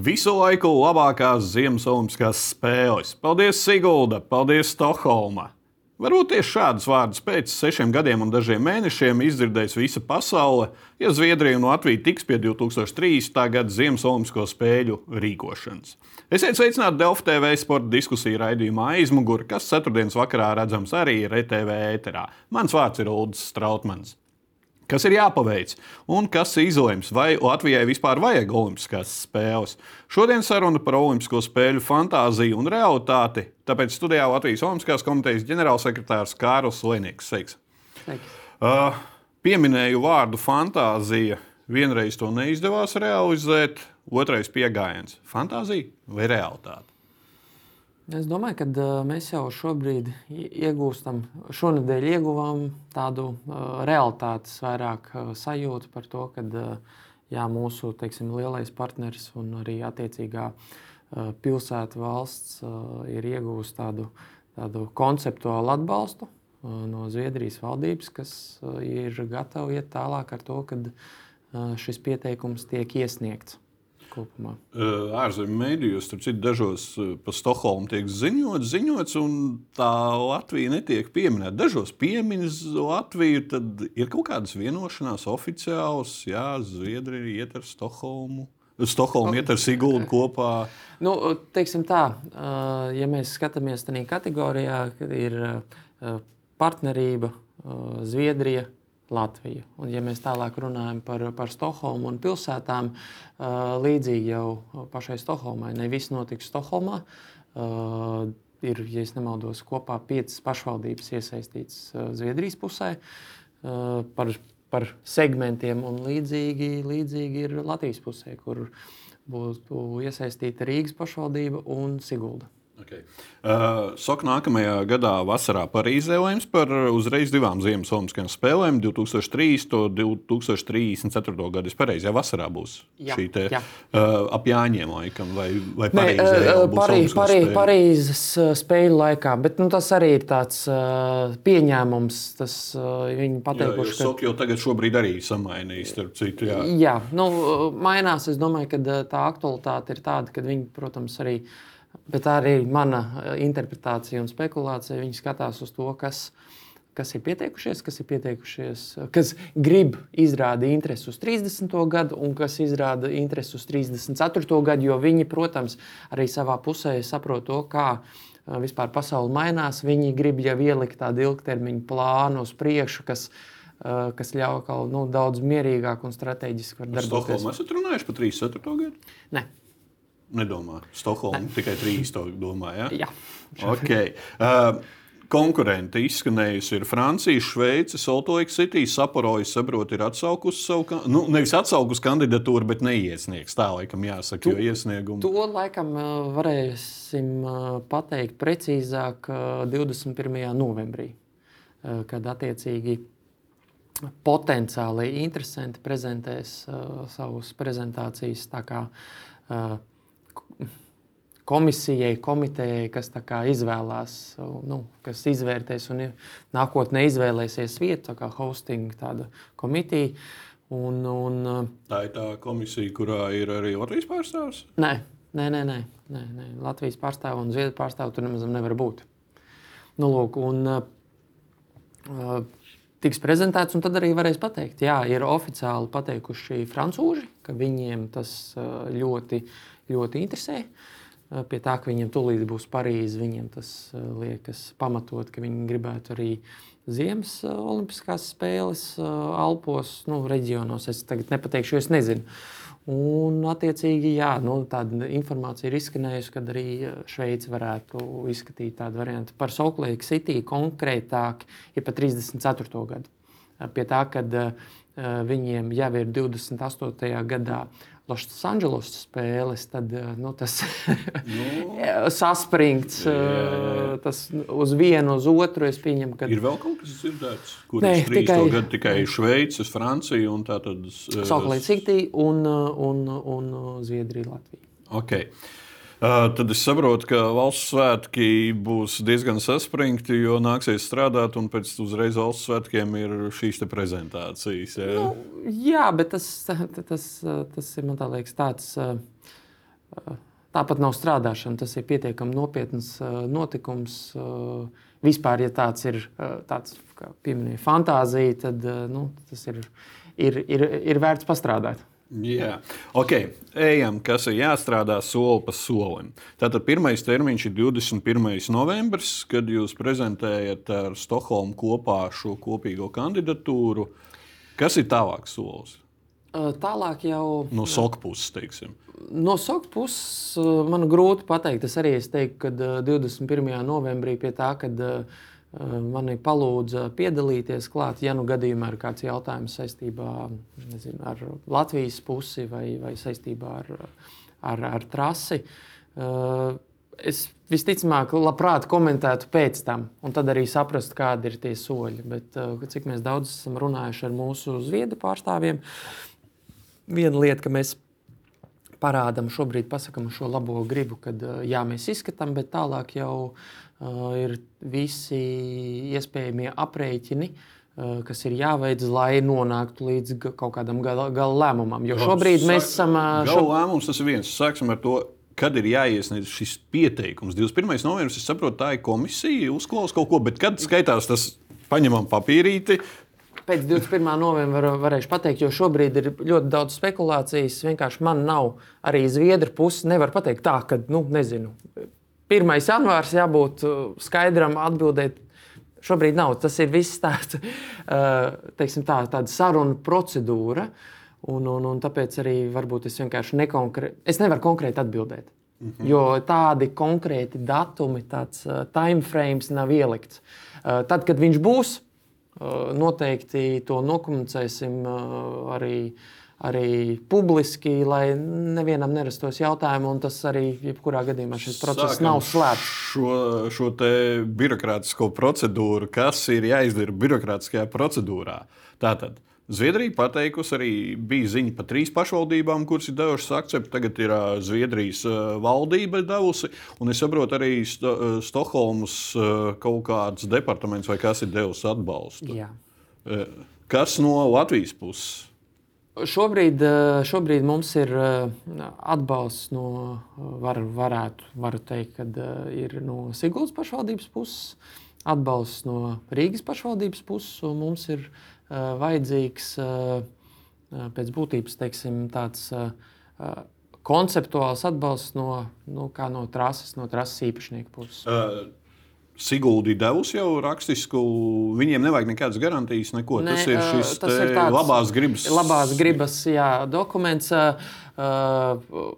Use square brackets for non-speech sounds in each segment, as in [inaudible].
Visu laiku labākās Ziemas Olimpiskās spēles. Paldies, Sigulda! Paldies, Stokholma! Varbūt tieši šādus vārdus pēc sešiem gadiem un dažiem mēnešiem izdzirdēs visa pasaule, ja Zviedrija un Latvija tiks pie 2030. gada Ziemas Olimpisko spēļu rīkošanas. Esiet sveicināti Delfa TV sporta diskusiju raidījumā aizmugurē, kas ceturtdienas vakarā redzams arī RTV ēterā. Mans vārds ir Ulrichs Strautmans kas ir jāpaveic un kas izlems, vai Latvijai vispār vajag Olimpiskās spēles. Šodien saruna par Olimpisko spēļu fantāziju un realitāti. Tāpēc studijā Latvijas Olimpiskās komitejas ģenerālsekretārs Kārls Lenīgs. Sveiks! Sveiks. Uh, pieminēju vārdu fantāzija. Vienreiz to neizdevās realizēt, otrais pieejams - fantāzija vai realitāte? Es domāju, ka uh, mēs jau šobrīd iegūstam, šonadēļ ieguvām tādu uh, realitātes vairāk uh, sajūtu par to, ka jā, mūsu teiksim, lielais partneris un arī attiecīgā pilsēta valsts ir iegūst tādu, tādu konceptuālu atbalstu no Zviedrijas valdības, kas ir gatava iet tālāk ar to, ka uh, šis pieteikums tiek iesniegts kopumā? Ārzemju mēdījos, tur citur dažos par Stokholmu tiek ziņots, ziņots, un tā Latvija netiek pieminēta. Dažos pieminēs Latviju, tad ir kaut kādas vienošanās oficiāls, jā, Zviedrija iet ar Stokholmu. Stokholma iet ar Sigūdu kopā. Nu, teiksim tā, ja mēs skatāmies tādā kategorijā, kad ir partnerība Zviedrija, Latviju. Un, ja mēs tālāk runājam par, par Stokholmu un pilsētām, līdzīgi jau pašai Stokholmai, ne viss notiks Stokholmā. Ir, ja nemaldos, kopā piecas pašvaldības iesaistītas Zviedrijas pusē par, par segmentiem, un līdzīgi, līdzīgi ir Latvijas pusē, kur būtu iesaistīta Rīgas pašvaldība un Sigulda. Okay. Uh, Soka nākamajā gadā vasarā Parīzē lems par uzreiz divām Ziemas Olimpiskajām spēlēm - 2003. un 2034. gadu. Es pareizi, ja vasarā būs jā, šī te, jā. uh, ap Jāņiem laikam vai, vai Parīzē. Ne, uh, Parī, Parī, Parīzes uh, spēļu laikā, bet nu, tas arī ir tāds uh, pieņēmums. Tas, uh, viņi pateikuši, jā, ka... jau tagad šobrīd arī samainījis, starp citu. Jā, jā nu, mainās. Es domāju, ka tā aktualitāte ir tāda, ka viņi, protams, arī uh, Bet tā arī ir mana eh, interpretācija un spekulācija. Viņi skatās uz to, kas, kas ir pieteikušies, kas ir pieteikušies, kas grib izrādīt interesi uz 30. gadu un kas izrāda interesi uz 34. gadu. Jo viņi, protams, arī savā pusē saprot to, kā eh, vispār pasaule mainās. Viņi grib jau ielikt tādu ilgtermiņu plānu uz priekšu, kas, eh, kas ļauj kaut nu, daudz mierīgāk un strateģiski darboties. Stokholmā esat runājuši par 34. gadu? Nē. Nedomā. Stokholma tikai trīs to domā. Ja? Jā. Okay. Uh, konkurenti izskanējusi ir Francija, Šveice, Soltoika City, Saporoja, saprot, ir atsaukusi savu, nu, nevis atsaukusi kandidatūru, bet neiesniegs. Tā laikam jāsaka, tu, jo iesniegumu. To laikam uh, varēsim uh, pateikt precīzāk 21. Uh, novembrī, kad attiecīgi potenciāli interesanti prezentēs savus prezentācijas. Tā kā komisijai, komitejai, kas izvēlās, nu, kas izvērtēs un nākotnē izvēlēsies vietu, kā hosting tāda komitija. Un, un, tā ir tā komisija, kurā ir arī Latvijas pārstāvs? Nē, nē, nē, nē, nē, nē. Latvijas pārstāvja un Zviedrijas pārstāvja tur nemaz nevar būt. Nu, lūk, un, uh, tiks prezentēts, un tad arī varēs pateikt, jā, ir oficiāli pateikuši francūži, ka viņiem tas ļoti, ļoti interesē. Eh, pie tā, ka viņiem tūlīt būs Parīze, viņiem tas eh, liekas pamatot, ka viņi gribētu arī Ziemas eh, Olimpiskās spēles Alpos, nu, reģionos. Es tagad nepateikšu, jo es nezinu. Un, attiecīgi, jā, nu, tāda informācija ir izskanējusi, ka arī Šveice varētu izskatīt tādu variantu par Sauklēku City konkrētāk, ir pa 34. gadu. Pie tā, kad viņiem jau ir 28. gadā Losandželos spēles, tad eh, nu, tas nu, [laughs] saspringts jā, jā, jā. Tas uz vienu, uz otru. Es pieņemu, ka ir vēl kaut kas dzirdēts, kur Nē, tikai, gadu, tikai Šveices, Francija un tā tad Sauklīt City un, un, un Zviedrija, Latvija. Okay. Tad es saprotu, ka valsts svētki būs diezgan saspringti, jo nāksies strādāt, un pēc uzreiz valsts svētkiem ir šīs prezentācijas. Jā, nu, jā bet tas, tas, tas ir man liekas, tāds. Tāpat nav strādāšana. Tas ir pietiekami nopietns notikums. Vispār, ja tāds ir tāds, kā pieminēja, fantāzija, tad nu, tas ir, ir, ir, ir vērts pastrādāt. Jā, ok, ejam, kas ir jāstrādā soli pa solim. Tātad pirmais termiņš ir 21. novembris, kad jūs prezentējat ar Stokholmu kopā šo kopīgo kandidatūru. Kas ir tālāks solis? Tālāk jau no soka puses, teiksim. No soka puses man grūti pateikt. Es arī es teiktu, ka 21. novembrī pie tā, kad uh, mani palūdza piedalīties klāt, ja nu gadījumā ir kāds jautājums saistībā nezinu, ar Latvijas pusi vai, vai saistībā ar, ar, ar trasi. Es visticamāk, labprāt komentētu pēc tam, un tad arī saprast, kādi ir tie soļi. Bet cik mēs daudz esam runājuši ar mūsu zviedru pārstāvjiem, viena lieta, ka mēs parādām šobrīd, pasakām šo labo gribu, kad jā, mēs izskatām, bet tālāk jau uh, ir visi iespējamie aprēķini. Uh, kas ir jāveic, lai nonāktu līdz kaut kādam gala, gala lēmumam. Jo šobrīd mēs esam. Uh, šo... Lēmums tas ir viens. Sāksim ar to, kad ir jāiesniedz šis pieteikums. 21. novembris, es saprotu, tā ir komisija, uzklausa kaut ko, bet kad skaitās tas, paņemam papīrīti, pēc 21. novembra varēšu pateikt, jo šobrīd ir ļoti daudz spekulācijas. Vienkārši man nav arī zviedru puses. Nevar pateikt tā, ka, nu, nezinu, 1. janvārs jābūt uh, skaidram atbildēt. Šobrīd nav. Tas ir viss tāds, [laughs] uh, teiksim, tā, tāda saruna procedūra. Un, un, un tāpēc arī varbūt es vienkārši nekonkrēti, es nevaru konkrēti atbildēt. Mm -hmm. Jo tādi konkrēti datumi, tāds uh, time frames nav ielikts. Tad, kad viņš būs, noteikti to nokomunicēsim arī arī publiski, lai nevienam nerastos jautājumu, un tas arī, jebkurā gadījumā, šis process Sākam nav slēpts. Šo, šo birokrātisko procedūru, kas ir jāizdara birokrātiskajā procedūrā. Tātad. Zviedrija pateikusi, arī bija ziņa par trīs pašvaldībām, kuras ir devušas akceptu. Tagad ir Zviedrijas valdība devusi, un es saprotu, arī Sto Stokholmas kaut kāds departaments vai kas ir devis atbalstu. Jā. Kas no Latvijas puses? Šobrīd, eh, šobrīd mums ir eh, atbalsts no, eh, var, varētu, varu teikt, kad ir no Siguldas pašvaldības puses, atbalsts no Rīgas pašvaldības puses, un mums ir vajadzīgs pēc būtības teiksim, tāds konceptuāls atbalsts no, nu, no trases, no trases īpašnieka puses. Uh. Sigūda devusi jau rakstisku. Viņiem nevajag nekādas garantijas, neko. Ne, tas ir šis tas ir labās gribas. Labās gribas jā, dokuments. Uh,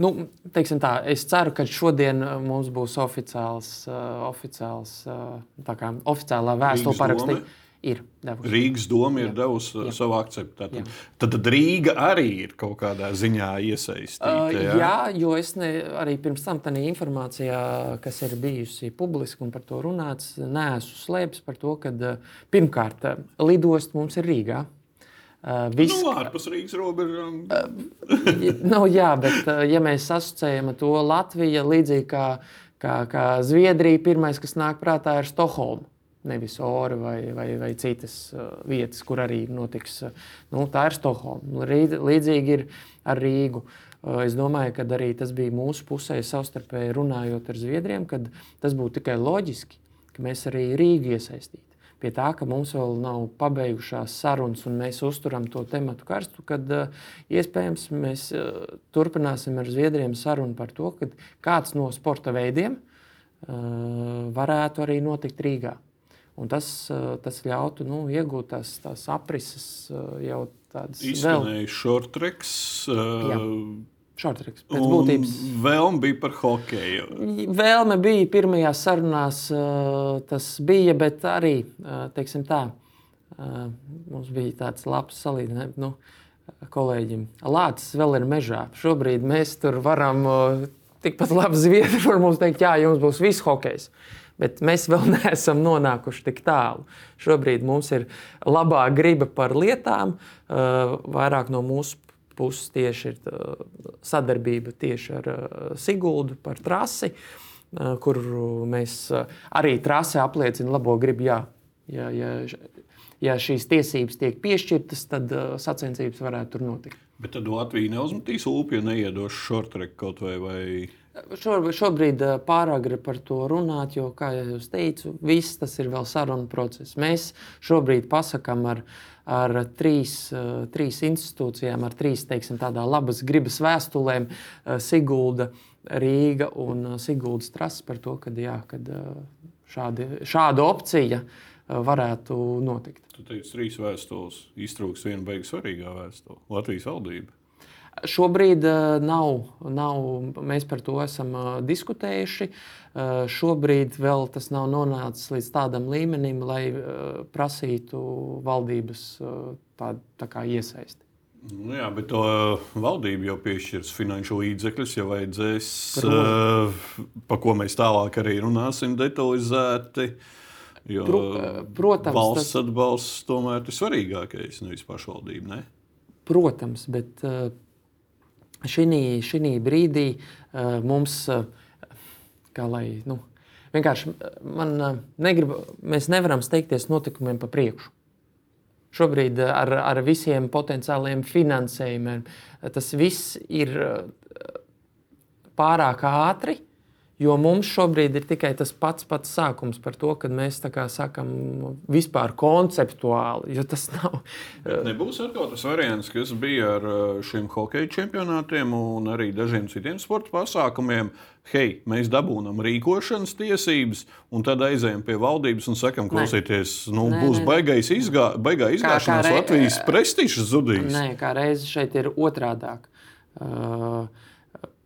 nu, tā, es ceru, ka šodien mums būs oficiāls, uh, oficiāls, uh, kā, oficiālā vēstule parakstīta ir devusi. Rīgas doma ir devusi uh, jā. savu akceptu. Tad, tad, Rīga arī ir kaut kādā ziņā iesaistīta. Uh, jā? jā, jo es ne, arī pirms tam tādā informācijā, kas ir bijusi publiska un par to runāts, neesmu slēpis par to, ka uh, pirmkārt uh, lidost mums ir Rīgā. Uh, viss, nu, ārpus Rīgas robežām. uh, nu, jā, bet uh, ja mēs asociējam to Latviju līdzīgi kā, kā, kā Zviedrija, pirmais, kas nāk prātā, ir Stokholma nevis Ora vai, vai, vai citas uh, vietas, kur arī notiks. Uh, nu, tā ir Stokholma. Līdzīgi ir ar Rīgu. Uh, es domāju, ka arī tas bija mūsu pusē savstarpēji runājot ar Zviedriem, ka tas būtu tikai loģiski, ka mēs arī Rīgu iesaistītu. Pie tā, ka mums vēl nav pabeigušās sarunas un mēs uzturam to tematu karstu, tad iespējams mēs turpināsim ar Zviedriem sarunu par to, kāds no sporta veidiem varētu arī notikt Rīgā. Un tas, eh, tas ļautu nu, iegūt tās, tās aprises eh, jau tādas izskanējušas šortreks. Šortreks pēc būtības. Vēlme bija par hokeju. Vēlme bija pirmajās sarunās, eh, tas bija, bet arī, teiksim tā, mums bija tāds labs salīdzinājums. Nu, kolēģim, Lācis vēl ir mežā. Šobrīd mēs tur varam tikpat labi zviedri, var mums teikt, jā, jums būs viss hokejs. Bet mēs vēl [laughs] neesam nonākuši tik tālu. Šobrīd mums ir labā griba par lietām, uh, vairāk no mūsu puses tieši ir uh, sadarbība tieši ar uh, Siguldu par trasi, kur mēs arī trasi apliecina labo gribu. Jā, jā, jā. ja šīs tiesības tiek piešķirtas, tad uh, sacensības varētu tur notikt. Bet tad Latvija neuzmetīs upju, neiedos šortreku kaut vai. vai... Šobrīd, šobrīd pāragri par to runāt, jo, kā jau teicu, viss tas ir vēl sarunu process. Mēs šobrīd pasakām ar, ar trīs, trīs institūcijām, ar trīs teiksim, labas gribas vēstulēm, Sigulda, Rīga un Siguldas trases par to, ka šāda opcija varētu notikt. Tu teici, trīs vēstules, iztrūks viena beigas svarīgā vēstule - Latvijas valdība. Šobrīd uh, nav, nav, mēs par to esam uh, diskutējuši. Uh, šobrīd vēl tas nav nonācis līdz tādam līmenim, lai prasītu valdības tā, tā kā iesaisti. Nu jā, bet to valdība jau piešķirs finanšu līdzekļus, ja vajadzēs, par ko mēs tālāk arī runāsim detalizēti. Jo Pro, protams, valsts tas... atbalsts tomēr ir svarīgākais, nevis pašvaldība. Ne? Protams, bet šī brīdī uh, mums, uh, kā lai, nu, vienkārši man uh, negrib, mēs nevaram steigties notikumiem pa priekšu. Šobrīd ar, ar visiem potenciāliem finansējumiem tas viss ir pārāk ātri. Jo mums šobrīd ir tikai tas pats, pats sākums par to, ka mēs tā kā sakām, vispār konceptuāli. Jo tas nav. Bet nebūs atkal tas variants, kas bija ar uh, šiem hokeja čempionātiem un arī dažiem citiem sporta pasākumiem. Hei, mēs dabūjam rīkošanas tiesības, un tad aizējām pie valdības un sakām, klausieties, nu, nē, būs nē, baigais izgā, baigā izgāšanās, kā, kā Latvijas prestižs zudīs. Nē, kā reize šeit ir otrādāk. Uh,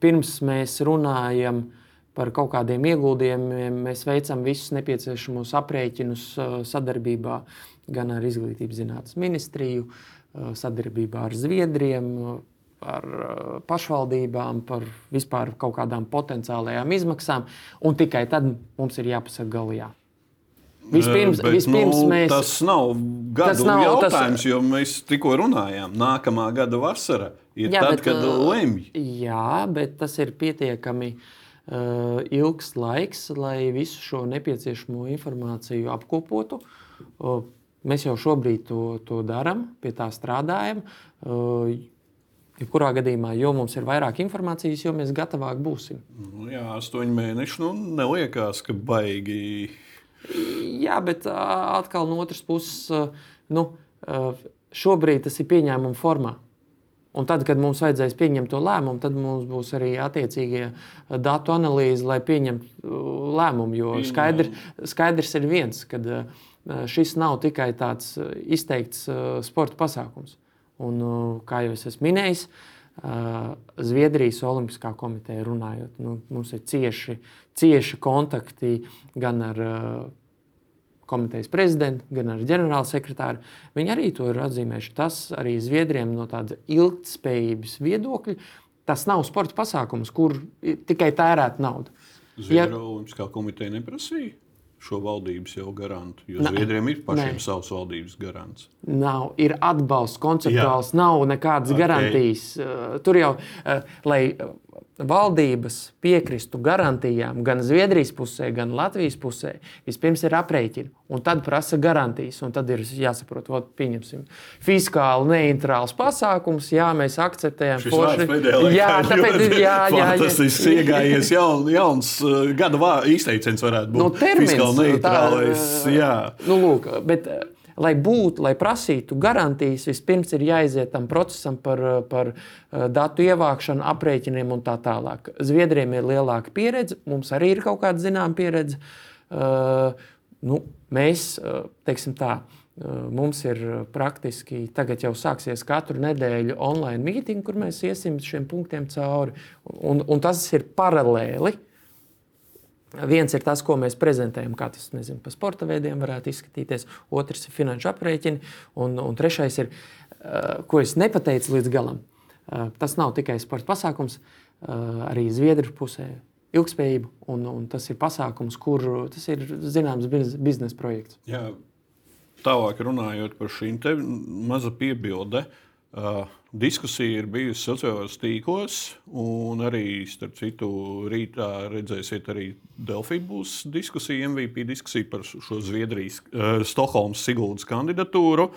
pirms mēs runājam par par kaut kādiem ieguldījumiem. Mēs veicam visus nepieciešamos aprēķinus uh, sadarbībā gan ar Izglītības zinātnes ministriju, uh, sadarbībā ar Zviedriem, ar uh, pašvaldībām, par vispār kaut kādām potenciālajām izmaksām. Un tikai tad mums ir jāpasaka galā. Vispirms, Bet, vispirms nu, mēs, tas nav gada tas nav, jautājums, tas... jo mēs tikko runājām. Nākamā gada vasara ir jā, tad, bet, kad lemj. Jā, bet tas ir pietiekami uh, ilgs laiks, lai visu šo nepieciešamo informāciju apkopotu. Uh, mēs jau šobrīd to, to darām, pie tā strādājam. Uh, Jebkurā gadījumā, jo mums ir vairāk informācijas, jo mēs gatavāk būsim. Nu, jā, astoņi mēneši nu, neliekās, ka baigi. Jā, bet atkal no otras puses, nu, šobrīd tas ir pieņēmuma formā. Un tad, kad mums vajadzēs pieņemt to lēmumu, tad mums būs arī attiecīgie datu analīze, lai pieņemtu uh, lēmumu. Jo skaidr, skaidrs ir viens, ka uh, šis nav tikai tāds izteikts sporta pasākums. Un, kā jau es esmu minējis, Zviedrijas Olimpiskā komiteja runājot, nu, mums ir cieši, cieši kontakti gan ar komitejas prezidentu, gan ar ģenerāla sekretāru. Viņi arī to ir atzīmējuši. Tas arī Zviedriem no tāda ilgspējības viedokļa. Tas nav sporta pasākums, kur tikai tērēt naudu. Zviedrijas ja, Olimpiskā komiteja neprasīja šo valdības jau garantu. Jo Zviedriem ir pašiem ne. savs valdības garants. Nav, ir atbalsts konceptuāls, Jā. nav nekādas okay. garantijas. Tur jau, lai valdības piekristu garantijām gan Zviedrijas pusē, gan Latvijas pusē, vispirms ir aprēķini, un tad prasa garantijas. Tad ir jāsaprot, ka pieņemsim fiskāli neitrāls pasākums, jā, mēs akceptējam forši. Jā, tāpēc ir jā, jā, jā. Tas ir iegājies jaun, jauns uh, gada izteiciens varētu būt. Nu, termins, fiskāli jā. Nu, lūk, bet, lai būtu, lai prasītu garantijas, vispirms ir jāiziet tam procesam par, par eh, datu ievākšanu, aprēķiniem un tā tālāk. Zviedriem ir lielāka pieredze, mums arī ir kaut kāda zināmā pieredze. Uh, nu, mēs, eh, teiksim tā, Mums ir praktiski tagad jau sāksies katru nedēļu online mītīņa, kur mēs iesim šiem punktiem cauri. Un, un tas ir paralēli uh, Viens ir tas, ko mēs prezentējam, kā tas nezinu, pa sporta veidiem varētu izskatīties. Otrs ir finanšu aprēķini. Un, un trešais ir, uh, ko es nepateicu līdz galam. Uh, tas nav tikai sporta pasākums, uh, arī Zviedru pusē ilgspējība. Un, un tas ir pasākums, kur tas ir zināms biznesa projekts. Jā, tālāk runājot par šīm te maza piebilde. Uh, diskusija ir bijusi sociālajos tīklos, un arī, starp citu, rītā redzēsiet, arī Delfī būs diskusija, MVP diskusija par šo Zviedrijas, uh, Stokholmas Siguldas kandidatūru.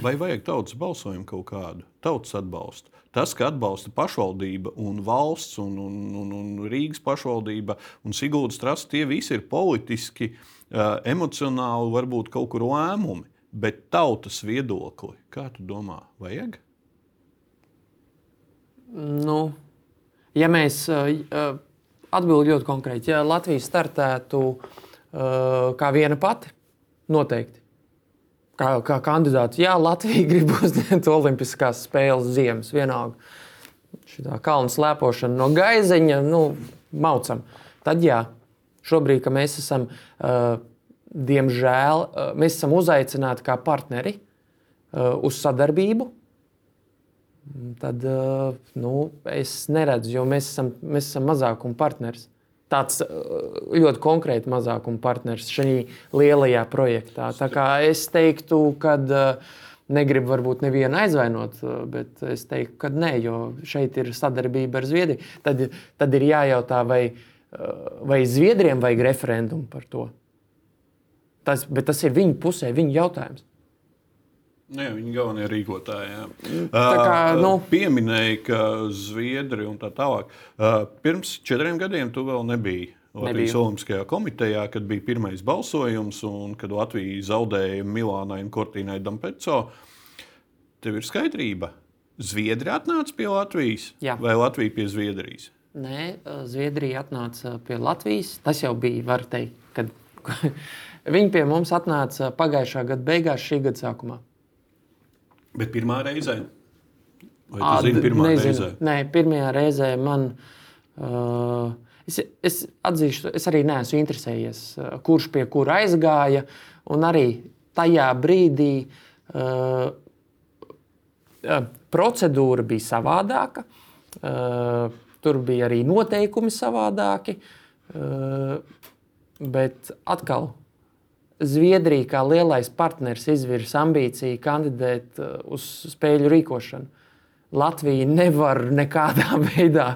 Vai vajag tautas balsojumu kaut kādu? Tautas atbalstu. Tas, ka atbalsta pašvaldība un valsts un, un, un, un Rīgas pašvaldība un Siguldas trasta, tie visi ir politiski, uh, emocionāli, varbūt kaut kur lēmumi. Bet tautas viedokli, kā tu domā, vajag? Nu, ja mēs atbildam ļoti konkrēti, ja Latvija startētu kā viena pati, noteikti. Kā, kā kandidāts, jā, Latvija [laughs] grib uzņemt Olimpiskās spēles ziemas, vienalga. Šī kalnu slēpošana no gaizeņa, nu, maucam. Tad jā, šobrīd, kad mēs esam uh, diemžēl, eh, mēs esam uzaicināti kā partneri eh, uz sadarbību. Tad eh, nu, es neredzu, jo mēs esam, mēs esam mazākuma partneris. Tāds ļoti konkrēti mazākuma partneris šajā lielajā projektā. Tā kā es teiktu, ka negribu varbūt nevienu aizvainot, bet es teiktu, ka nē, jo šeit ir sadarbība ar Zviedriju. Tad, tad ir jājautā, vai, vai Zviedriem vajag referendumu par to. Tas, bet tas ir viņu pusē, viņu jautājums. Jā, viņi galvenie rīkotāji. Tā kā, nu... Pieminēja, ka Zviedri un tā tālāk. Pirms četriem gadiem tu vēl nebiji. Latvijas Olimpiskajā komitejā, kad bija pirmais balsojums un kad Latvija zaudēja Milānai un Kortīnai Dampeco. Tev ir skaidrība. Zviedri atnāca pie Latvijas Jā. vai Latvija pie Zviedrijas? Nē, Zviedrija atnāca pie Latvijas. Tas jau bija, var teikt, kad Viņi pie mums atnāca pagājušā gada beigās, šī gada sākumā. Bet pirmā reizē? Vai tu zini, pirmā Nezinu. reizē? Nē, pirmajā reizē man. Uh, es, es atzīšu, es arī neesmu interesējies, uh, kurš pie kura aizgāja. Un arī tajā brīdī uh, uh, procedūra bija savādāka. Uh, tur bija arī noteikumi savādāki. Uh, bet atkal Zviedrija kā lielais partneris izvirza ambīciju kandidēt uh, uz spēļu rīkošanu. Latvija nevar nekādā [laughs] veidā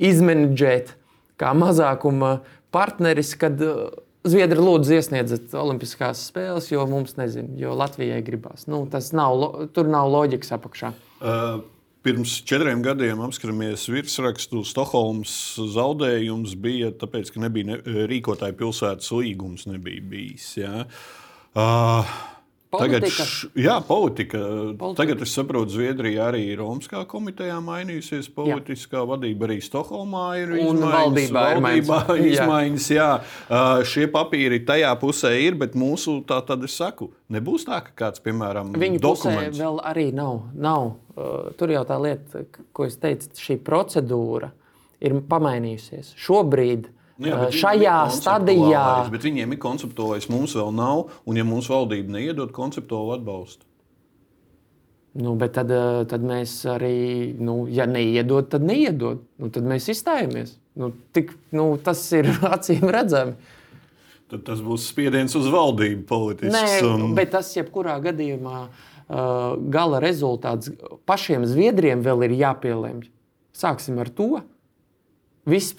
izmenedžēt kā mazākuma partneris, kad uh, Zviedri lūdzu iesniedziet Olimpiskās spēles, jo mums nezina, jo Latvijai gribās. Nu, tas nav, tur nav loģikas apakšā. Uh. Pirms četriem gadiem apskaramies virsrakstu. Stokholmas zaudējums bija tāpēc, ka nebija ne, rīkotāja pilsētas līgums nebija bijis. Ja. Uh, Politika. Tagad, š, jā, politika. politika. Tagad es saprotu, Zviedrija arī ir Romaskā komitejā mainījusies. Politiskā jā. vadība arī Stokholmā ir izmaiņas. Valdībā, valdībā ir izmaiņas. Jā. Jā. Uh, šie papīri tajā pusē ir, bet mūsu tā tad es saku, nebūs tā, ka kāds, piemēram, Viņu dokuments. pusē vēl arī nav. nav. Uh, tur jau tā lieta, ko es teicu, šī procedūra ir pamainījusies. Šobrīd Nu jā, šajā stadijā. Bet viņiem ir konceptuālais, mums vēl nav. Un, ja mums valdība neiedod konceptuālu atbalstu, Nu, bet tad, tad mēs arī, nu, ja neiedod, tad neiedod. Nu, tad mēs izstājamies. Nu, tik, nu, tas ir [laughs] acīm redzami. Tad tas būs spiediens uz valdību politisks. Nē, un... bet tas jebkurā gadījumā uh, gala rezultāts pašiem Zviedriem vēl ir jāpielemj. Sāksim ar to. Vis,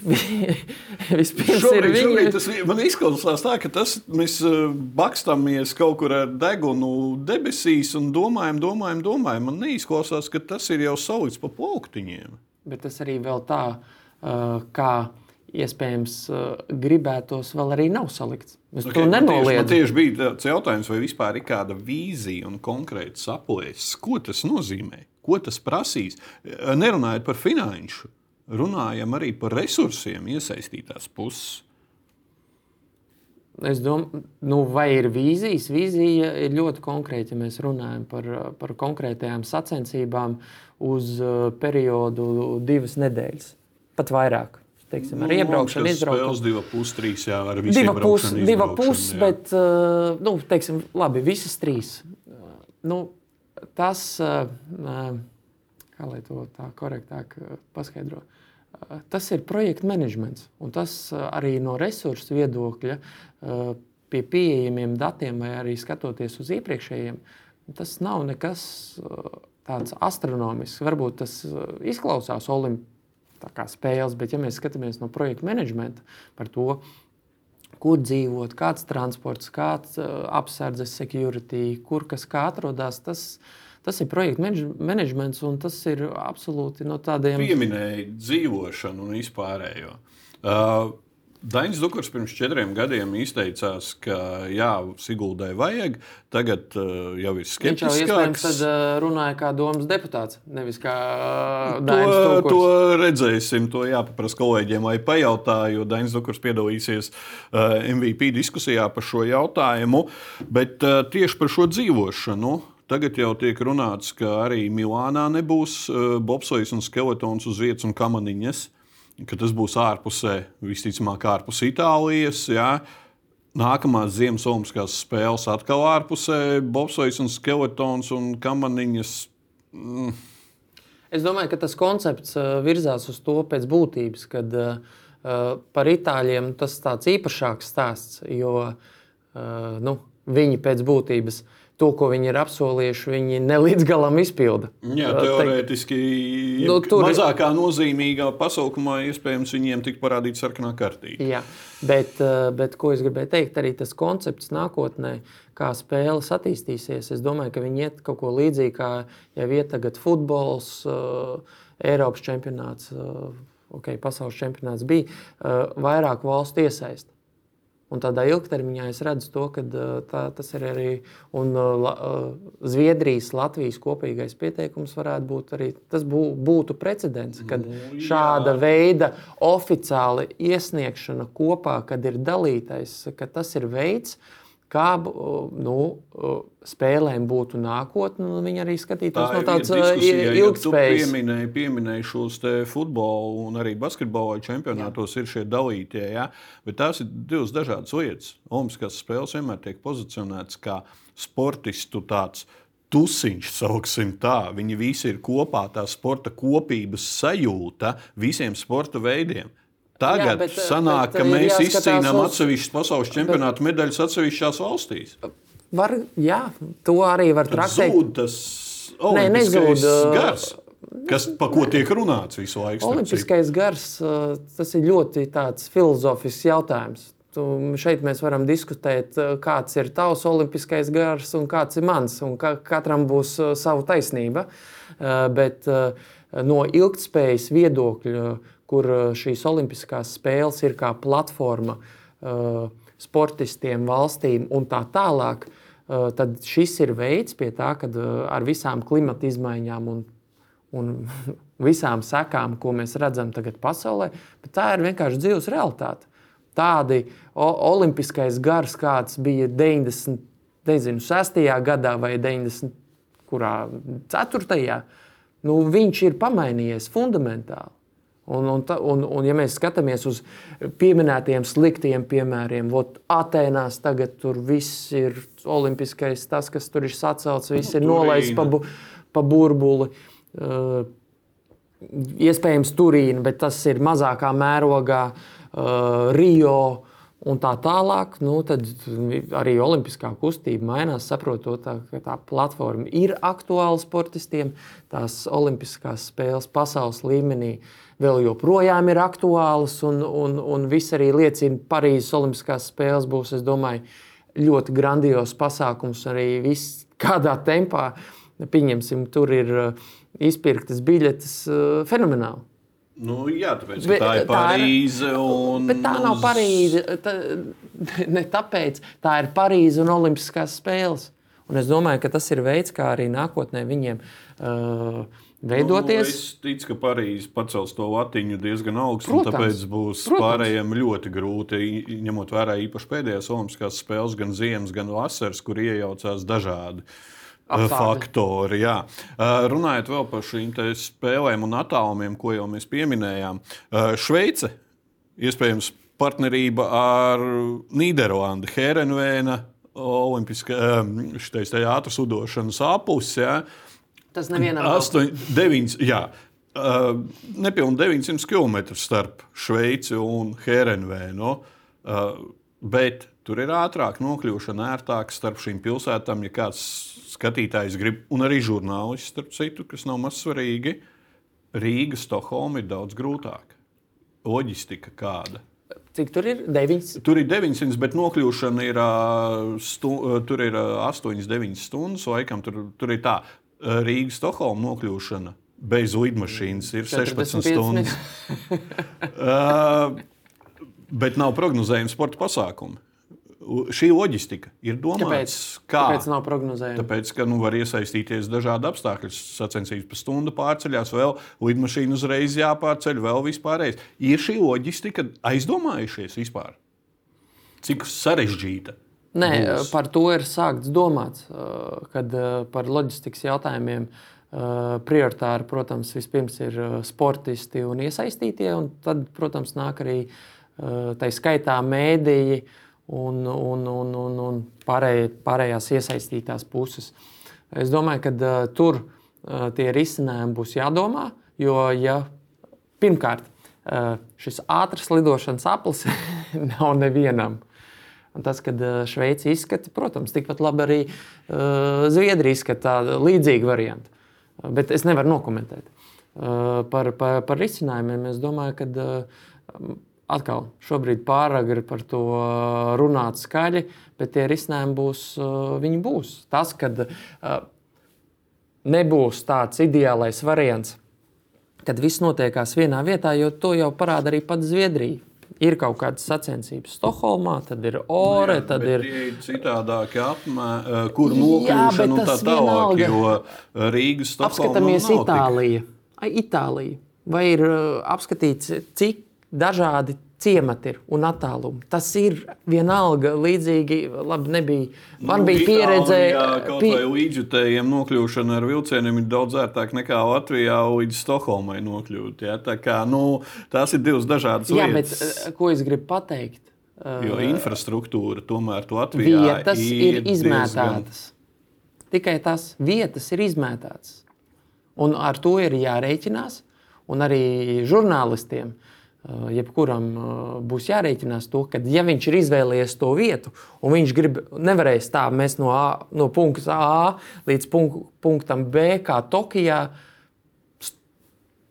[laughs] vispirms šobrīd, ir viņa. Tas man izklausās tā, ka tas, mēs eh, bakstāmies kaut kur ar degunu debesīs un domājam, domājam, domājam. Man neizklausās, ka tas ir jau salikts pa plauktiņiem. Bet tas arī vēl tā, eh, kā iespējams eh, gribētos, vēl arī nav salikts. Es okay, to nenoliedzu. Man tieši bija tāds jautājums, vai vispār ir kāda vīzija un konkrēts aplēses, ko tas nozīmē, ko tas prasīs. Nerunājot par finanšu runājam arī par resursiem iesaistītās puses. Es domāju, nu, vai ir vīzijas? Vīzija ir ļoti konkrēta, ja mēs runājam par, par konkrētajām sacensībām uz uh, periodu divas nedēļas, pat vairāk. Teiksim, ar nu, iebraukšanu, izbraukšanu. Tas bija divas, trīs, jā, ar visiem diva pus, diva pus, jā. bet, uh, nu, teiksim, labi, visas trīs. Nu, tas, kā lai to tā korektāk paskaidrotu, tas ir projekta menedžments. Tas arī no resursu viedokļa, pie pieejamiem datiem, vai arī skatoties uz iepriekšējiem, tas nav nekas tāds astronomisks. Varbūt tas izklausās olimpiskās spēles, bet ja mēs skatāmies no projekta menedžmenta par to, kur dzīvot, kāds transports, kāds apsardzes security, kur kas kā atrodas, tas, tas ir projekta menedžments un tas ir absolūti no tādiem. Pieminēja dzīvošanu un vispārējo. Uh, Dainis Dukurs pirms četriem gadiem izteicās, ka jā, Siguldai vajag, tagad uh, jau ir skeptisks. Viņš jau iespējams tad, uh, runāja kā domas deputāts, nevis kā uh, Dainis Dukurs. To, to redzēsim, to jāpaprasa kolēģiem, lai pajautā, jo Dainis Dukurs piedalīsies uh, MVP diskusijā par šo jautājumu, bet uh, tieši par šo dzīvošanu. Tagad jau tiek runāts, ka arī Milānā nebūs uh, bobslēgs un skeletons uz vietas un kamaniņas. Ka tas būs ārpusē, visticamāk, ārpus Itālijas. Jā. Nākamās Ziemassvētku spēles atkal ārpusē, Bobsojs un Skeletons un Kamaniņas. Mm. Es domāju, ka tas koncepts uh, virzās uz to pēc būtības, kad uh par itāļiem tas ir tāds īpašāks stāsts, jo nu, viņi pēc būtības uh, to, ko viņi ir apsolījuši, viņi ne līdz galam izpilda. Jā, teorētiski nu, tur... mazākā nozīmīgā pasaukumā iespējams viņiem tika parādīta sarkanā kārtība. Jā, bet, bet ko es gribēju teikt, arī tas koncepts nākotnē, kā spēles attīstīsies, es domāju, ka viņi iet kaut ko līdzīgu, kā jau iet tagad futbols, Eiropas čempionāts, okay, pasaules čempionāts bija, vairāk valstu iesaistīts. Un tādā ilgtermiņā es redzu to, ka tā, tas ir arī un, uh, Zviedrijas, Latvijas kopīgais pieteikums varētu būt arī tas bū, būtu precedents, kad nu, šāda veida oficiāla iesniegšana kopā, kad ir dalītais, ka tas ir veids, kā nu, spēlēm būtu nākotne, un viņi arī skatītos Tā no tādas ilgspējas. Pieminēja, pieminēja šos futbola un arī basketbola čempionātos Jā. ir šie dalītie, ja? bet tās ir divas dažādas lietas. Olimpiskās spēles vienmēr tiek pozicionētas kā sportistu tāds. Tusiņš, sauksim tā, viņi visi ir kopā, tā sporta kopības sajūta visiem sporta veidiem. Tagad jā, bet, sanāk, bet, ka mēs izcīnām uz... atsevišķas pasaules čempionāta medaļas atsevišķās valstīs. Var, jā, to arī var traktēt. Zūd tas Nē, nezūd. Gars. Kas, pa ko tiek runāts visu laiku? Olimpiskais gars, tas ir ļoti filozofisks jautājums. Tu, šeit mēs varam diskutēt, kāds ir tavs olimpiskais gars un kāds ir mans. Ka, katram būs sava taisnība. Bet no ilgspējas viedokļa kur eh, šīs Olimpiskās spēles ir kā platforma uh, sportistiem, valstīm un tā tālāk, uh, tad šis ir veids pie tā, kad ar visām klimata izmaiņām un, un [laughs] visām sekām, ko mēs redzam tagad pasaulē, bet tā ir vienkārši dzīves realitāte. Tādi olimpiskais gars, kāds bija 90, nezinu, 6. gadā vai 94. Nu, viņš ir pamainījies fundamentāli. Un, un, un, un, ja mēs skatāmies uz pieminētiem sliktiem piemēriem, tad Atenās tagad tur viss ir olimpiskais, tas, kas tur ir sacelts, viss ir nolaists pa, bu, pa burbuli. Uh, iespējams, Turīna, bet tas ir mazākā mērogā, uh, Rio un tā tālāk, nu, tad arī olimpiskā kustība mainās, saprotot, tā, ka tā platforma ir aktuāla sportistiem. Tās olimpiskās spēles pasaules līmenī vēl joprojām ir aktuālas, un, un, un viss arī liecina, ka Parīzes Olimpiskās spēles būs, es domāju, ļoti grandios pasākums arī viss kādā tempā. Pieņemsim, tur ir uh, izpirktas biļetes uh, fenomenāli. Nu, jā, tāpēc bet, tā ir Parīze. Tā ir, un... Bet tā nav Parīze. Tā, ne tāpēc tā ir Parīze un Olimpiskās spēles. Un es domāju, ka tas ir veids, kā arī nākotnē viņiem uh, veidoties. Nu, es ticu, ka Parīzē pacels to latiņu diezgan augstu, protams, un tāpēc būs protams. pārējiem ļoti grūti, ņemot vērā īpaši pēdējās Olimpiskās spēles, gan ziemas, gan vasaras, kur iejaucās dažādi. Uh, Apstādi. faktori. Jā. Runājot vēl par šīm spēlēm un attālumiem, ko jau mēs pieminējām, Šveice iespējams partnerība ar Nīderlandi, Herenvēna, Olimpiskā ātras udošanas aplis. Jā. Tas nevienam nav. 8, 9, jā. Uh, Nepilnīgi 900 km starp Šveici un Herenvēnu. Uh, bet Tur ir ātrāk nokļūšana, ērtāk starp šīm pilsētām, ja kāds skatītājs grib, un arī žurnālists, starp citu, kas nav maz svarīgi. Rīga, Stokholma ir daudz grūtāk. Loģistika kāda. Cik tur ir? 9. Tur ir 900, bet nokļūšana ir, stu, tur ir 8, 9 stundas. Laikam, tur, tur ir tā Rīga, Stokholma nokļūšana bez lidmašīnas ir 16 stundas. uh, [laughs] bet nav prognozējama sporta pasākuma šī loģistika ir domāta. Kāpēc? Kā? Kāpēc nav prognozējama? Tāpēc, ka nu, var iesaistīties dažādi apstākļi. Sacensības pa stundu pārceļās, vēl lidmašīna uzreiz jāpārceļ, vēl vispārējais. Ir šī loģistika aizdomājušies vispār? Cik sarežģīta? Nē, būs? par to ir sākts domāt, kad par loģistikas jautājumiem prioritāri, protams, vispirms ir sportisti un iesaistītie, un tad, protams, nāk arī tā skaitā mēdīji un, un, un, un, un pārēj, pārējās iesaistītās puses. Es domāju, ka uh, tur uh, tie risinājumi būs jādomā, jo ja pirmkārt uh, šis ātrs lidošanas aplis [laughs] nav nevienam. Un tas, kad Šveice izskata, protams, tikpat labi arī uh, Zviedrija izskata līdzīgu variantu. Bet es nevaru nokomentēt. Uh, par, par, par risinājumiem es domāju, ka uh, Atkal, šobrīd pāragri par to runāt skaļi, bet tie risinājumi būs, viņi būs. Tas, kad nebūs tāds ideālais variants, kad viss notiekās vienā vietā, jo to jau parāda arī pats Zviedrija. Ir kaut kādas sacensības Stokholmā, tad ir ore, jā, tad ir citādākie apmēri, kur nokļūšana un tā tālāk. Jo Rīgas Stokholmā apskatāmies Itāliju. Itālija. Vai ir apskatīts, cik dažādi ciemati ir un attālumi. Tas ir vienalga līdzīgi. Labi, nebija. Man nu, bija pieredze. Kaut pie... vai līdzjutējiem nokļūšana ar vilcieniem ir daudz ērtāk nekā Latvijā līdz Stokholmai nokļūt. Ja? Tā kā, nu, tās ir divas dažādas jā, lietas. Bet ko es gribu pateikt? Jo infrastruktūra tomēr Latvijā vietas ir, ir izmētātas. Diezgan... Tikai tās vietas ir izmētātas. Un ar to ir jārēķinās. Un arī žurnālistiem uh, Eh, jebkuram eh, būs jārēķinās to, ka, ja viņš ir izvēlējies to vietu, un viņš grib, nevarēs tā, mēs no, A, no punkta A līdz punktam B, kā Tokijā,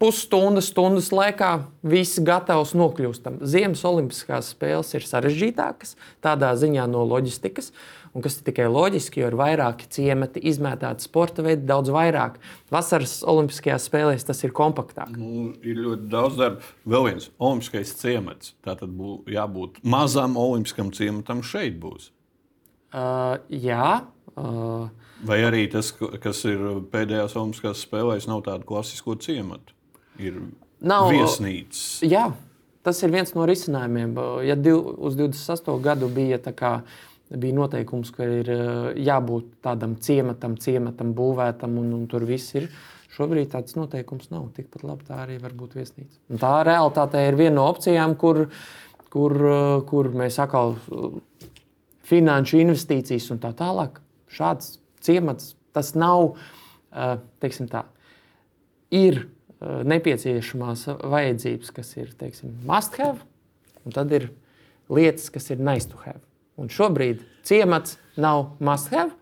pusstundas, stundas laikā viss gatavs nokļūstam. Ziemas Olimpiskās spēles ir sarežģītākas tādā ziņā no loģistikas. Uh, un kas ir tikai loģiski, jo ir vairāki ciemati, izmētāti sporta veidi, daudz vairāk. Vasaras Olimpiskajās spēlēs tas ir kompaktāk. Nu, ir ļoti daudz darba. Vēl viens Olimpiskais ciemats. Tā tad būtu jābūt mazam Olimpiskam ciematam šeit būs. Uh, jā. Uh, Vai arī tas, kas ir pēdējās Olimpiskās spēlēs, nav tāda klasisko ciematu? Ir nav viesnīcas. Jā, tas ir viens no risinājumiem. Ja div, uz 28. gadu bija tā kā bija noteikums, ka ir eh, jābūt tādam ciematam, ciematam būvētam, un, un tur viss ir. Šobrīd tāds noteikums nav. Tikpat labi tā arī var būt viesnīca. Un tā realitāte ir viena no opcijām, kur, kur, eh, kur mēs atkal eh, finanšu investīcijas un tā tālāk. Šāds ciemats tas nav, teiksim tā, ir nepieciešamās vajadzības, kas ir teiksim, must have, un tad ir lietas, kas ir nice to have. Un šobrīd ciemats nav must have.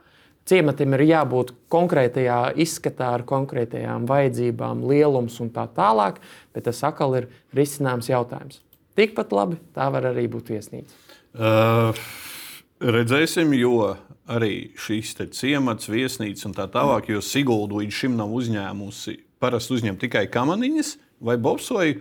Ciematam ir jābūt konkrētajā izskatā, ar konkrētajām vajadzībām, lielums un tā tālāk, bet tas atkal ir risināms jautājums. Tikpat labi tā var arī būt viesnīca. Uh, redzēsim, jo arī šīs ciemats, viesnīca un tā tālāk, jo Sigulda līdz šim nav uzņēmusi, parasti uzņem tikai kamaniņas vai bobsoju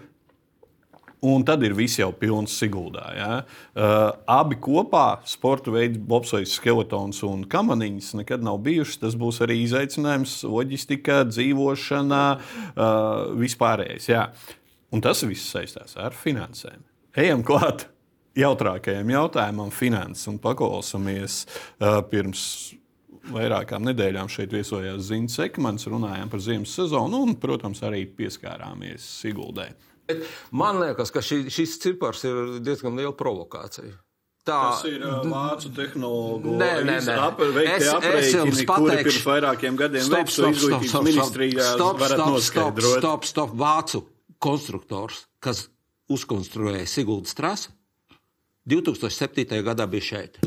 Un tad ir viss jau pilns Siguldā. Ja? Uh, abi kopā, sporta veids, bobsais, skeletons un kamaniņas, nekad nav bijušas. Tas būs arī izaicinājums, loģistika, dzīvošana, uh, vispārējais. Ja? Un tas viss saistās ar finansēm. Ejam klāt jautrākajam jautājumam, finanses, un paklausāmies uh, pirms vairākām nedēļām šeit viesojās Ziņas Ekmans, runājām par ziemas sezonu un, protams, arī pieskārāmies Siguldai. Man liekas, ka šī, šis cipars ir diezgan liela provokācija. Tā tas ir uh, vācu tehnoloģija. Nē, nē, nē. Es, es jums pateikšu, pirms vairākiem gadiem stop, stop, stop, stop, stop, stop, stop, stop, stop, vācu konstruktors, kas uzkonstruēja Siguldas trasu, 2007. gadā bija šeit.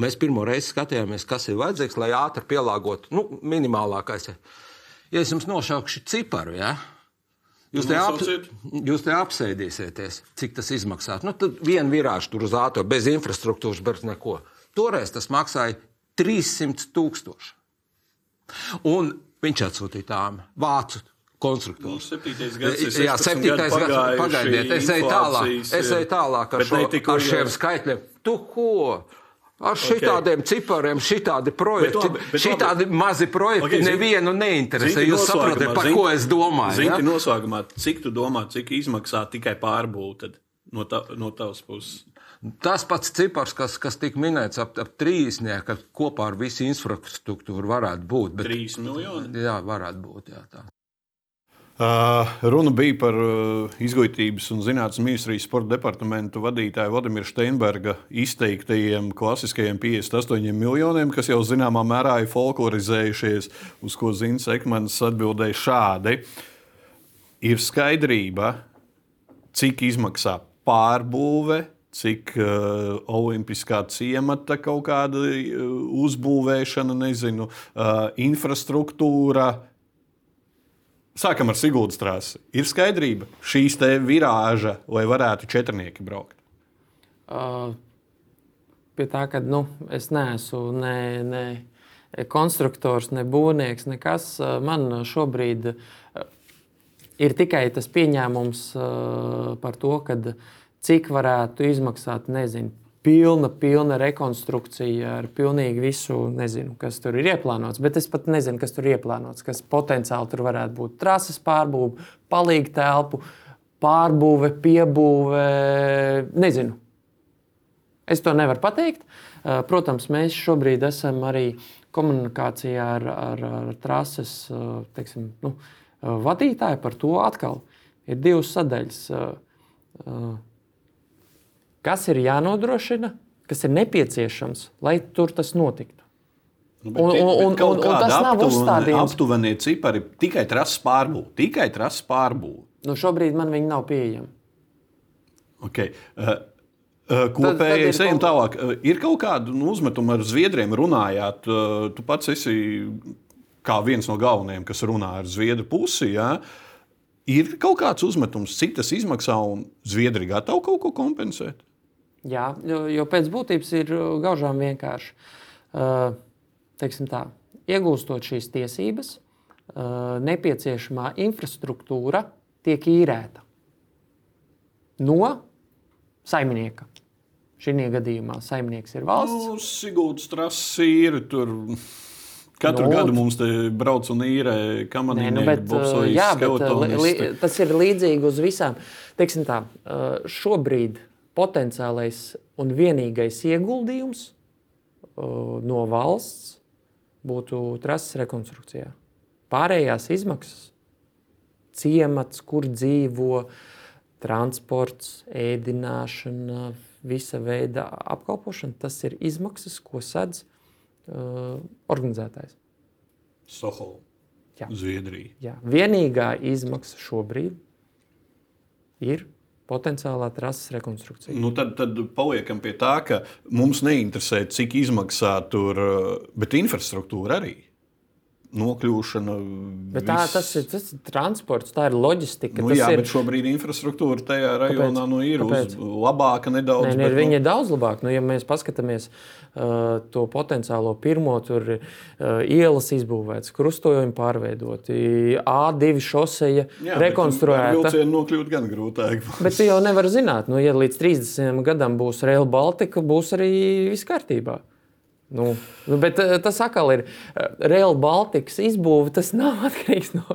Mēs pirmo reizi skatījāmies, kas ir vajadzīgs, lai ātri pielāgotu nu, minimālākais. Ja es jums nošaukšu ciparu, ja? Jūs te, ap, jūs te apsēdīsieties, cik tas izmaksā. Nu, tad viena virāža tur uz ātrā, bez infrastruktūras, bez neko. Toreiz tas maksāja 300 tūkstoši. Un viņš atsūtīja tām vācu konstruktoru. Nu, Jā, 16 septītais gads. pagājuši, Pagaidiet, es eju tālāk. Es eju tālāk ar, šo, ar šiem skaitļiem. Tu ko? Ar šitādiem cipariem, šitādi projekti, labi, bet šitādi mazi projekti Ok, zini- nevienu neinteresē. Jūs saprotat, par zini- ko es domāju? Zini, ja? noslēgumā, cik tu domā, cik izmaksā tikai pārbūve no, ta, no tavas puses? Tas pats cipars, kas, kas tika minēts ap, ap trīsnieku, ka kopā ar visu infrastruktūru varētu būt. Bet, 3 miljoni. jā, varētu būt. Jā, tā. Uh, runa bija par uh, izglītības un zinātnes ministrijas sporta departamentu vadītāju Vladimira Steinberga izteiktajiem klasiskajiem 58 miljoniem, kas jau zināmā mērā ir folklorizējušies, uz ko Zins Ekmans atbildēja šādi. Ir skaidrība, cik izmaksā pārbūve, cik uh, olimpiskā ciemata kaut kāda uh, uzbūvēšana, nezinu, uh, infrastruktūra. Sākam ar Sigūdas trasi. Ir skaidrība, šīs te virāža, lai varētu četrnieki braukt. Uh, pie tā, ka nu, es neesmu ne, ne konstruktors, ne būvnieks, nekas. Man šobrīd ir tikai tas pieņēmums par to, kad, cik varētu izmaksāt, nezinu, pilna, pilna rekonstrukcija ar pilnīgi visu, nezinu, kas tur ir ieplānots. Bet es pat nezinu, kas tur ir ieplānots, kas potenciāli tur varētu būt. Trases pārbūve, palīga telpu, pārbūve, piebūve, nezinu. Es to nevaru pateikt. Uh, Protams, mēs šobrīd esam arī komunikācijā ar, ar, ar trases uh, teiksim, nu, uh, vadītāju par to atkal. Ir divas sadaļas. Uh, uh, Kas ir jānodrošina, kas ir nepieciešams, lai tur tas notiktu? Nu, Un- un- un- un- un tas nav uzstādījums. Aptuvenie cipari tikai trases pārbūve. Tikai trases pārbūve. Nu, šobrīd man viņi nav pieejami. Okay. Uh, uh, tad ir Kopējais ejam kaut- tālāk. Uh, Ir kaut kāda nu, uzmetuma ar Zviedriem runājāt. Uh, Tu pats esi kā viens no galvenajiem, kas runā ar Zviedru pusi. Ja? Ir kaut kāds uzmetums, cik tas izmaksā, un Zviedri gatavi kaut ko kompensēt. Jā, jo, jo pēc būtības ir uh, gaužām vienkārši. Uh, tā, iegūstot šīs tiesības, uh, nepieciešamā infrastruktūra tiek īrēta no saimnieka. Šī gadījumā saimnieks ir valsts. Nu, Sigūda strasa ir tur. Katru Nu, gadu mums te brauc un īrē kamanīnu, nu, bet, jā, bet li, li, tas ir līdzīgi uz visām. Teiksim tā, šobrīd potenciālais un vienīgais ieguldījums uh, no valsts būtu trases rekonstrukcijā. Pārējās izmaksas, ciemats, kur dzīvo, transports, ēdināšana, visa veida apkalpošana, tas ir izmaksas, ko sedz uh, organizētājs. Sohola. Zviedrija. Jā. Vienīgā izmaksa šobrīd ir potenciālā trases rekonstrukcija. Nu, tad, tad paliekam pie tā, ka mums neinteresē, cik izmaksā tur, uh, bet infrastruktūra arī. Nokļūšana. Bet tā, tas, ir, tas ir transports, tā ir loģistika. Nu, jā, ir, bet šobrīd infrastruktūra tajā rajonā nu, ir uz, Kāpēc? labāka nedaudz. Nē, nē, bet, viņa nu, ir daudz labāka. Nu, ja mēs paskatāmies uh, to potenciālo pirmo, tur ir uh, ielas izbūvētas, krustojumi pārveidoti, A2 šoseja jā, rekonstruēta. vilcienu nokļūt gan grūtāk. Bet tu jau nevari zināt, nu, ja līdz 30 gadam būs Rail Baltica, būs arī viss kārtībā. Nu, nu, bet eh, tas atkal ir eh, Rail Baltikas izbūve. Tas nav [laughs] atkarīgs no,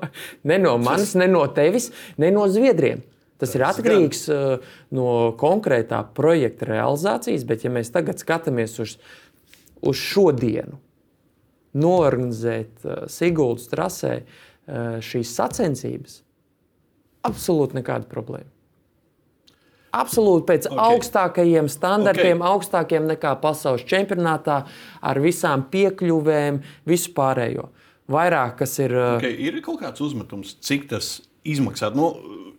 ne no manis, ne no tevis, ne no Zviedriem. Tas ir atkarīgs gan. no konkrētā projekta realizācijas, bet ja mēs tagad skatāmies uz, uz šodienu, norganizēt Siguldas trasē šīs sacensības, absolūti nekāda problēma. Absolūti pēc okay. augstākajiem standartiem, okay. augstākiem nekā pasaules čempionātā, ar visām piekļuvēm, visu pārējo. Vairāk, kas ir. uh, Okay, ir kaut kāds uzmetums, cik tas izmaksā. Nu,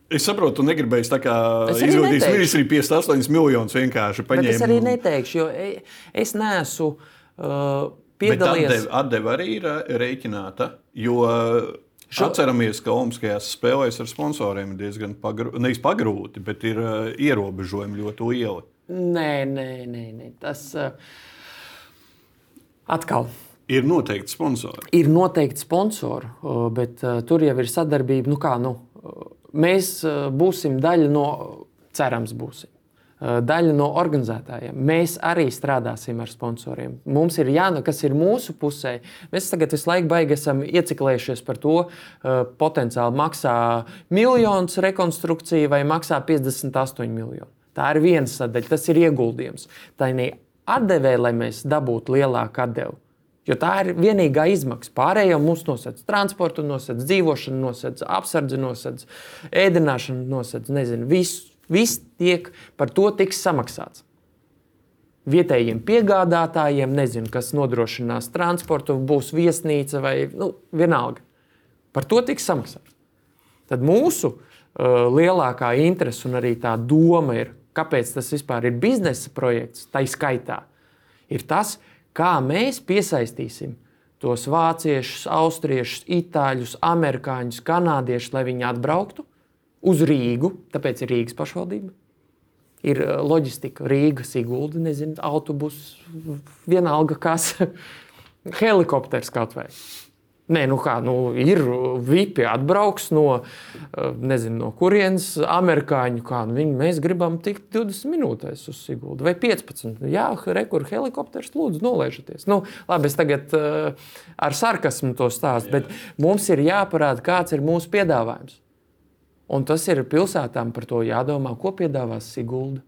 Es saprotu, tu negribēji tā kā izvēlēties ministriju 58 miljonus vienkārši Bet es arī neteikšu, jo e- es neesmu uh, Bet piedalījies. atdeve, atdeve arī ir ā, rēķināta, jo Šo... atceramies, ka Olimpiskajās spēlēs ar sponsoriem ir diezgan nevis pagrūti, bet ir ā, ierobežojumi ļoti lieli. Nē, nē, nē, nē. tas uh, atkal. Ir noteikti sponsori. Ir noteikti sponsori, uh, bet uh, tur jau ir sadarbība. Nu kā, nu, uh, mēs uh, būsim daļa no, cerams, būsim. Uh, Daļa no organizētājiem. Mēs arī strādāsim ar sponsoriem. Mums ir jānāk, kas ir mūsu pusē. Mēs tagad visu laiku baigi esam ieciklējušies par to, uh, potenciāli maksā miljonus rekonstrukcija vai maksā 58 miljoni. Tā ir viena sadaļa, tas ir ieguldījums. Tā ir atdevē, lai mēs dabūtu lielāku atdevi. Jo tā ir vienīgā izmaksa. Pārējo mums nosedz transportu, nosedz dzīvošanu, nosedz apsardzi, nosedz ēdināšanu, nosedz nezinu. Viss, viss tiek par to tiks samaksāts. Vietējiem piegādātājiem, nezinu, kas nodrošinās transportu, būs viesnīca vai nu, vienalga. Par to tiks samaksāts. Tad mūsu uh, lielākā interese un arī tā doma ir, kāpēc tas vispār ir biznesa projekts, tā izskaitā, ir tas, kā mēs piesaistīsim tos vāciešus, austriešus, itāļus, amerikāņus, kanādiešus, lai viņi atbrauktu uz Rīgu, tāpēc ir Rīgas pašvaldība. Ir uh, loģistika, Rīga, Sigulda, nezinu, autobuss, vienalga kas, [laughs] helikopters kaut vai. Nē, nu kā, nu, ir vipi atbrauks no, eh, nezinu, no kurienes amerikāņu. Kā, nu, viņi, mēs gribam tikt 20 minūtēs uz Siguldu vai 15. Jā, rekur helikopters, lūdzu, nolaižieties. Nu, labi, es tagad uh, ar sarkasmu to stāstu, bet mums ir jāparāda, kāds ir mūsu piedāvājums. Un tas ir pilsētām par to jādomā, ko piedāvās Sigulda.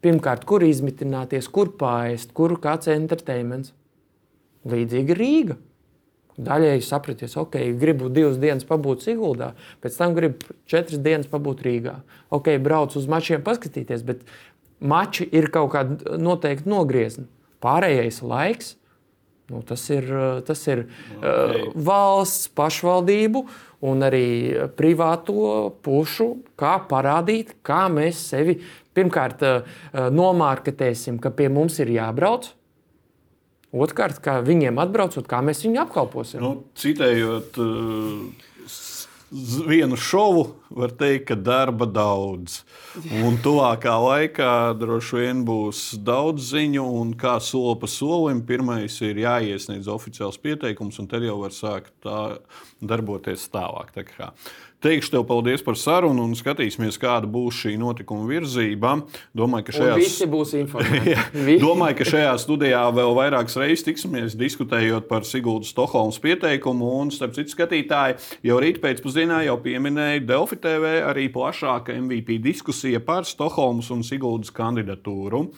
Pirmkārt, kur izmitināties, kur pāriest, kur kāds entertainments. Līdzīgi Rīga. Daļēji sapraties, ok, gribu divas dienas pabūt Siguldā, pēc tam gribu četras dienas pabūt Rīgā. Ok, braucu uz mačiem paskatīties, bet mači ir kaut kāda noteikti nogriezni. Pārējais laiks, nu, tas ir, tas ir okay. uh, valsts pašvaldību un arī privāto pušu, kā parādīt, kā mēs sevi pirmkārt uh, nomārketēsim, ka pie mums ir jābrauc. Otrkārt, kā viņiem atbraucot, kā mēs viņu apkalposim. Nu, citējot uh, vienu šovu, var teikt, ka darba daudz. Un tuvākā laikā droši vien būs daudz ziņu, un kā soli pa solim, pirmais ir jāiesniedz oficiāls pieteikums, un tad jau var sākt tā darboties tālāk. Tā kā Teikšu tev paldies par sarunu, un skatīsimies, kāda būs šī notikuma virzība. Domāju, ka Un šajā visi būs informēti. [laughs] Domāju, ka šajā studijā vēl vairākas reizes tiksimies, diskutējot par Sigūdas Stokholmas pieteikumu. Un, starp citu, skatītāji jau rīt pēcpusdienā jau pieminēja Delfi TV arī plašāka MVP diskusija par Stokholmas un Sigūdas kandidatūru.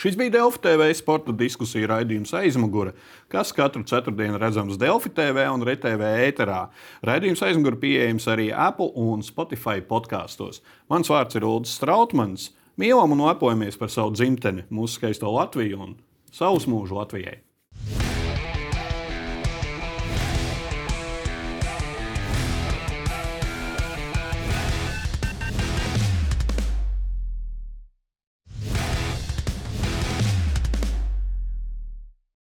Šis bija Delfi TV sporta diskusija raidījums aizmugure, kas katru ceturtdienu redzams Delfi TV un RTV ēterā. Raidījums aizmugure pieejams arī Apple un Spotify podkastos. Mans vārds ir Ulrichs Strautmans. Mīlam un lepojamies par savu dzimteni, mūsu skaisto Latviju un savus mūžu Latvijai!